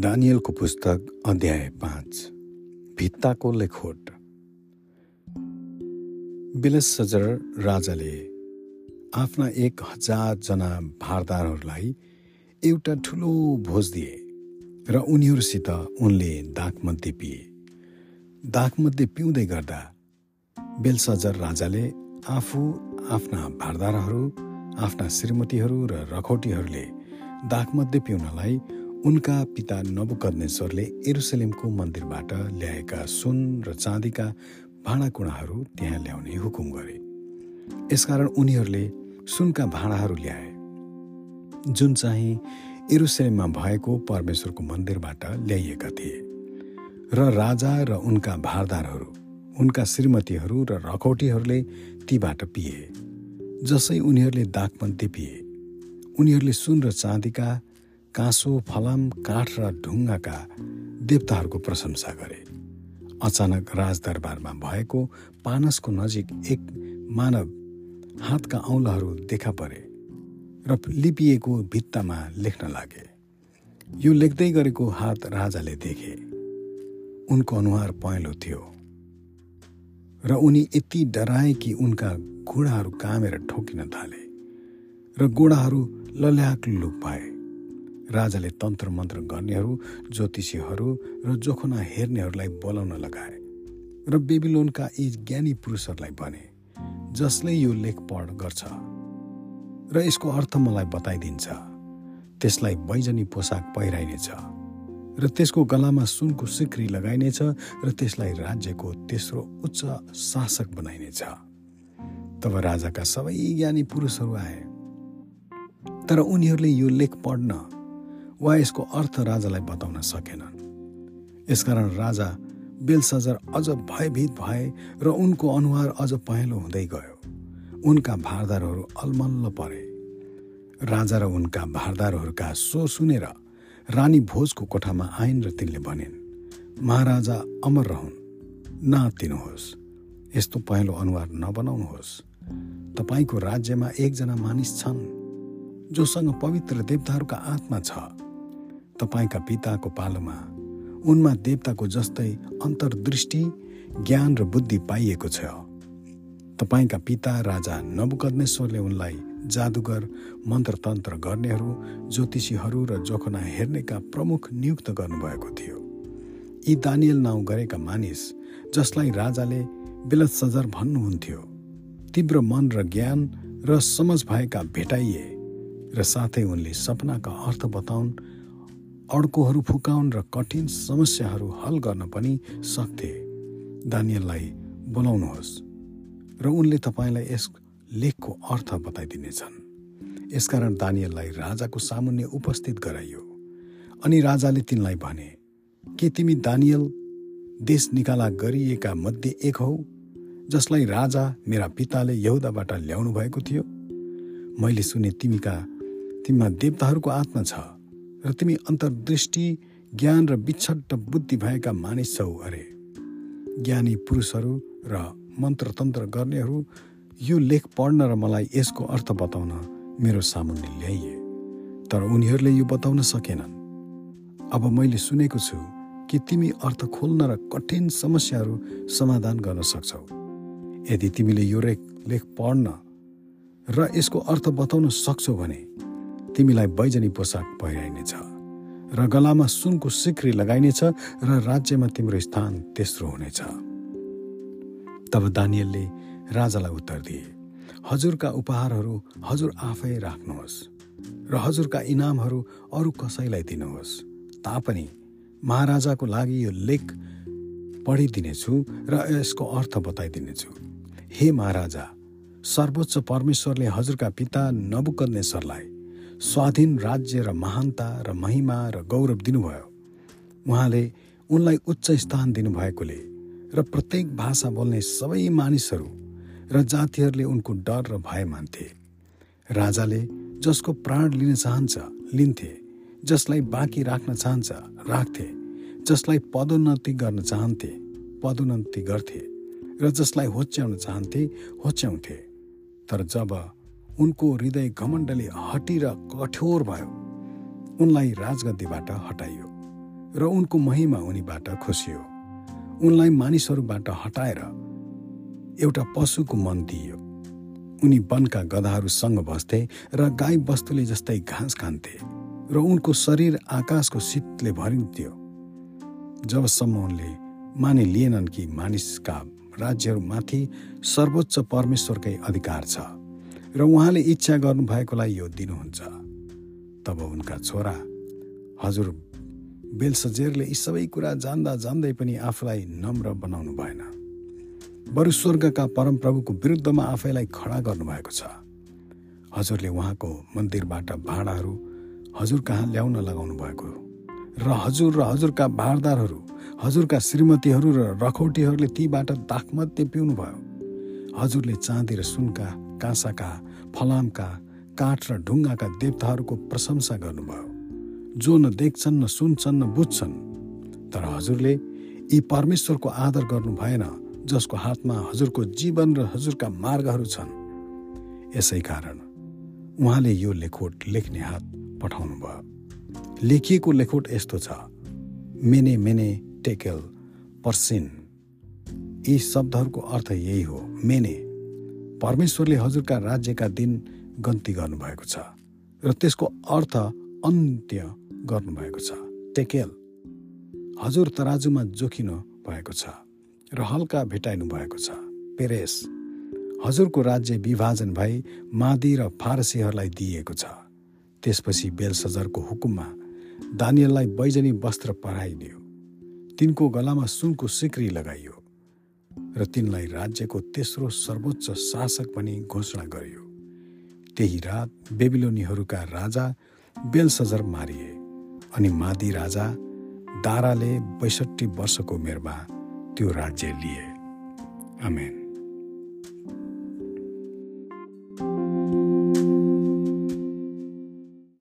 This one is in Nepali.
दानियलको पुस्तक अध्याय पाँच भित्ताको लेखोट। बिलसजर राजाले आफ्ना एक हजारजना भारदारहरूलाई एउटा ठुलो भोज दिए र उनीहरूसित उनले दागमध्ये पिए। दागमध्ये पिउँदै गर्दा बेलसजर राजाले आफू आफ्ना भारदारहरू आफ्ना श्रीमतीहरू र रखौटीहरूले दागमध्ये पिउनलाई उनका पिता नबुकदनेश्वरले एरुसलेमको मन्दिरबाट ल्याएका सुन र चाँदीका भाँडाकुँडाहरू त्यहाँ ल्याउने हुकुम गरे। यसकारण उनीहरूले सुनका भाँडाहरू ल्याए। जुन चाहिँ एरुसलेममा भएको परमेश्वरको मन्दिरबाट ल्याइएका थिए र राजा र उनका भारदारहरू उनका श्रीमतीहरू र रखौटीहरूले तीबाट पिए जसै उनीहरूले दागमध्ये पिए। उनीहरूले सुन र चाँदीका काँसो फलाम काठ र ढुङ्गाका देवताहरूको प्रशंसा गरे। अचानक राजदरबारमा भएको पानसको नजिक एक मानव हातका औँलाहरू देखा परे र लिपिएको भित्तामा लेख्न लागे। यो लेख्दै गरेको हात राजाले देखे। उनको अनुहार पहेँलो थियो र उनी यति डराए कि उनका घुँडाहरू कामेर ठोकिन थाले र गोडाहरू लल्याक लुक पाए। राजाले तन्त्र मन्त्र गर्नेहरू ज्योतिषीहरू र जोखना हेर्नेहरूलाई बोलाउन लगाए र बेबिलोनका यी ज्ञानी पुरुषहरूलाई भने जसले यो लेख पढ गर्छ र यसको अर्थ मलाई बताइदिन्छ त्यसलाई बैजनी पोसाक पहिराइनेछ र त्यसको गलामा सुनको सिक्री लगाइनेछ र त्यसलाई राज्यको तेस्रो उच्च शासक बनाइनेछ। तब राजाका सबै ज्ञानी पुरुषहरू आए। तर उनीहरूले यो लेख पढ्न वा यसको अर्थ राजालाई बताउन सकेनन्। यसकारण राजा बेलसजर अझ भयभीत भए र उनको अनुहार अझ पहेँलो हुँदै गयो। उनका भारदारहरू अलमल्ल परे। राजा र उनका भारदारहरूका स्वर सुनेर रानी भोजको कोठामा आइन् र तिनले भनिन् महाराजा अमर रहन्। नआत्तिनुहोस् यस्तो पहेँलो अनुहार नबनाउनुहोस्। तपाईँको राज्यमा एकजना मानिस छन् जोसँग पवित्र देवताहरूका आत्मा छ। तपाईँका पिताको पालोमा उनमा देवताको जस्तै अन्तर्दृष्टि ज्ञान र बुद्धि पाइएको छ। तपाईँका पिता राजा नबुकदनेश्वरले उनलाई जादुगर मन्त्रतन्त्र गर्नेहरू ज्योतिषीहरू र जोखना हेर्नेका प्रमुख नियुक्त गर्नुभएको थियो। यी दानियल नाउँ गरेका मानिस जसलाई राजाले बेलत सजर भन्नुहुन्थ्यो तीव्र मन र ज्ञान र समझ भएका भेटाइए र साथै उनले सपनाका अर्थ बताउन् अड्कोहरू फुकाउन् र कठिन समस्याहरू हल गर्न पनि सक्थे। दानियललाई बोलाउनुहोस् र उनले तपाईँलाई यस लेखको अर्थ बताइदिनेछन्। यसकारण दानियललाई राजाको सामुन्य उपस्थित गराइयो। अनि राजाले तिनलाई भने के तिमी दानियल देश निकाला गरिएका मध्ये एक हौ जसलाई राजा मेरा पिताले यहुदाबाट ल्याउनु भएको थियो? मैले सुने तिमीका तिमीमा देवताहरूको आत्मा छ। र तिमी अन्तर्दृष्टि ज्ञान र विच्छट्ट बुद्धि भएका मानिस छौ अरे। ज्ञानी पुरुषहरू र मन्त्रतन्त्र गर्नेहरू यो लेख पढ्न र मलाई यसको अर्थ बताउन मेरो सामुन्ने ल्याइए। तर उनीहरूले यो बताउन सकेनन्। अब मैले सुनेको छु कि तिमी अर्थ खोल्न र कठिन समस्याहरू समाधान गर्न सक्छौ। यदि तिमीले यो लेख पढ्न र यसको अर्थ बताउन सक्छौ भने तिमीलाई बैजनी पोसाक पहिराइनेछ र गलामा सुनको सिक्री लगाइनेछ र राज्यमा तिम्रो स्थान तेस्रो हुनेछ। तब दानियलले राजालाई उत्तर दिए हजुरका उपहारहरू हजुर आफै राख्नुहोस् र हजुरका इनामहरू अरू कसैलाई दिनुहोस्। तापनि महाराजाको लागि यो लेख पढिदिनेछु र यसको अर्थ बताइदिनेछु। हे महाराजा सर्वोच्च परमेश्वरले हजुरका पिता नबुकनेश्वरलाई स्वाधीन राज्य र महानता र महिमा र गौरव दिनुभयो। उहाँले उनलाई उच्च स्थान दिनुभएकोले र प्रत्येक भाषा बोल्ने सबै मानिसहरू र जातिहरूले उनको डर र भय मान्थे। राजाले जसको प्राण लिन चाहन्छ लिन्थे जसलाई बाँकी राख्न चाहन्छ राख्थे जसलाई पदोन्नति गर्न चाहन्थे पदोन्नति गर्थे र जसलाई होच्याउन चाहन्थे होच्याउँथे। तर जब उनको हृदय घमण्डले हटी र कठोर भयो। उनलाई राजगद्दीबाट हटाइयो र उनको महिमा उनीबाट खोसियो। उनलाई मानिसहरूबाट हटाएर एउटा पशुको मन दिइयो। उनी वनका गधाहरूसँग बस्थे र गाई वस्तुले जस्तै घाँस खान्थे र उनको शरीर आकाशको शीतले भरिन्थ्यो। जबसम्म उनले मानिलिएनन् कि मानिसका राज्यहरूमाथि सर्वोच्च परमेश्वरकै अधिकार छ। र उहाँले इच्छा गर्नुभएकोलाई यो दिनुहुन्छ। तब उनका छोरा हजुर बेलसजेरले यी सबै कुरा जान्दा जान्दै पनि आफूलाई नम्र बनाउनु भएन। बरु स्वर्गका परमप्रभुको विरुद्धमा आफैलाई खडा गर्नुभएको छ। हजुरले उहाँको मन्दिरबाट भाँडाहरू हजुर कहाँ ल्याउन लगाउनु भएको। र हजुर र हजुरका भारदारहरू हजुरका श्रीमतीहरू र रखौटीहरूले तीबाट दाखमध्य पिउनुभयो। हजुरले चाँदी र सुनका काँसाका फलामका काठ र ढुङ्गाका देवताहरूको प्रशंसा गर्नुभयो। जो न देख्छन् न सुन्छन् न बुझ्छन्। तर हजुरले यी परमेश्वरको आदर गर्नु भएन जसको हातमा हजुरको जीवन र हजुरका मार्गहरू छन्। यसै कारण उहाँले यो लेखोट लेख्ने हात पठाउनु भयो लेखिएको लेखोट यस्तो छ मेने मेने टेकेल पर्सिन। यी शब्दहरूको अर्थ यही हो मेने। परमेश्वरले हजुरका राज्यका दिन गन्ती गर्नुभएको छ र त्यसको अर्थ अन्त्य गर्नुभएको छ। टेकेल हजुर तराजुमा जोखिनु भएको छ र हल्का भेटाइनु भएको छ। पेरेस हजुरको राज्य विभाजन भई मादी र फारसीहरूलाई दिइएको छ। त्यसपछि बेलसजरको हुकुममा दानियललाई बैजनी वस्त्र पराइदियो। तिनको गलामा सुनको सिक्री लगाइयो। र तिनलाई राज्यको तेस्रो सर्वोच्च शासक पनि घोषणा गरियो। त्यही रात बेबिलोनीहरूका राजा बेलसजर मारिए अनि मादी राजा दाराले बैसठी वर्षको उमेरमा त्यो राज्य लिए। आमेन।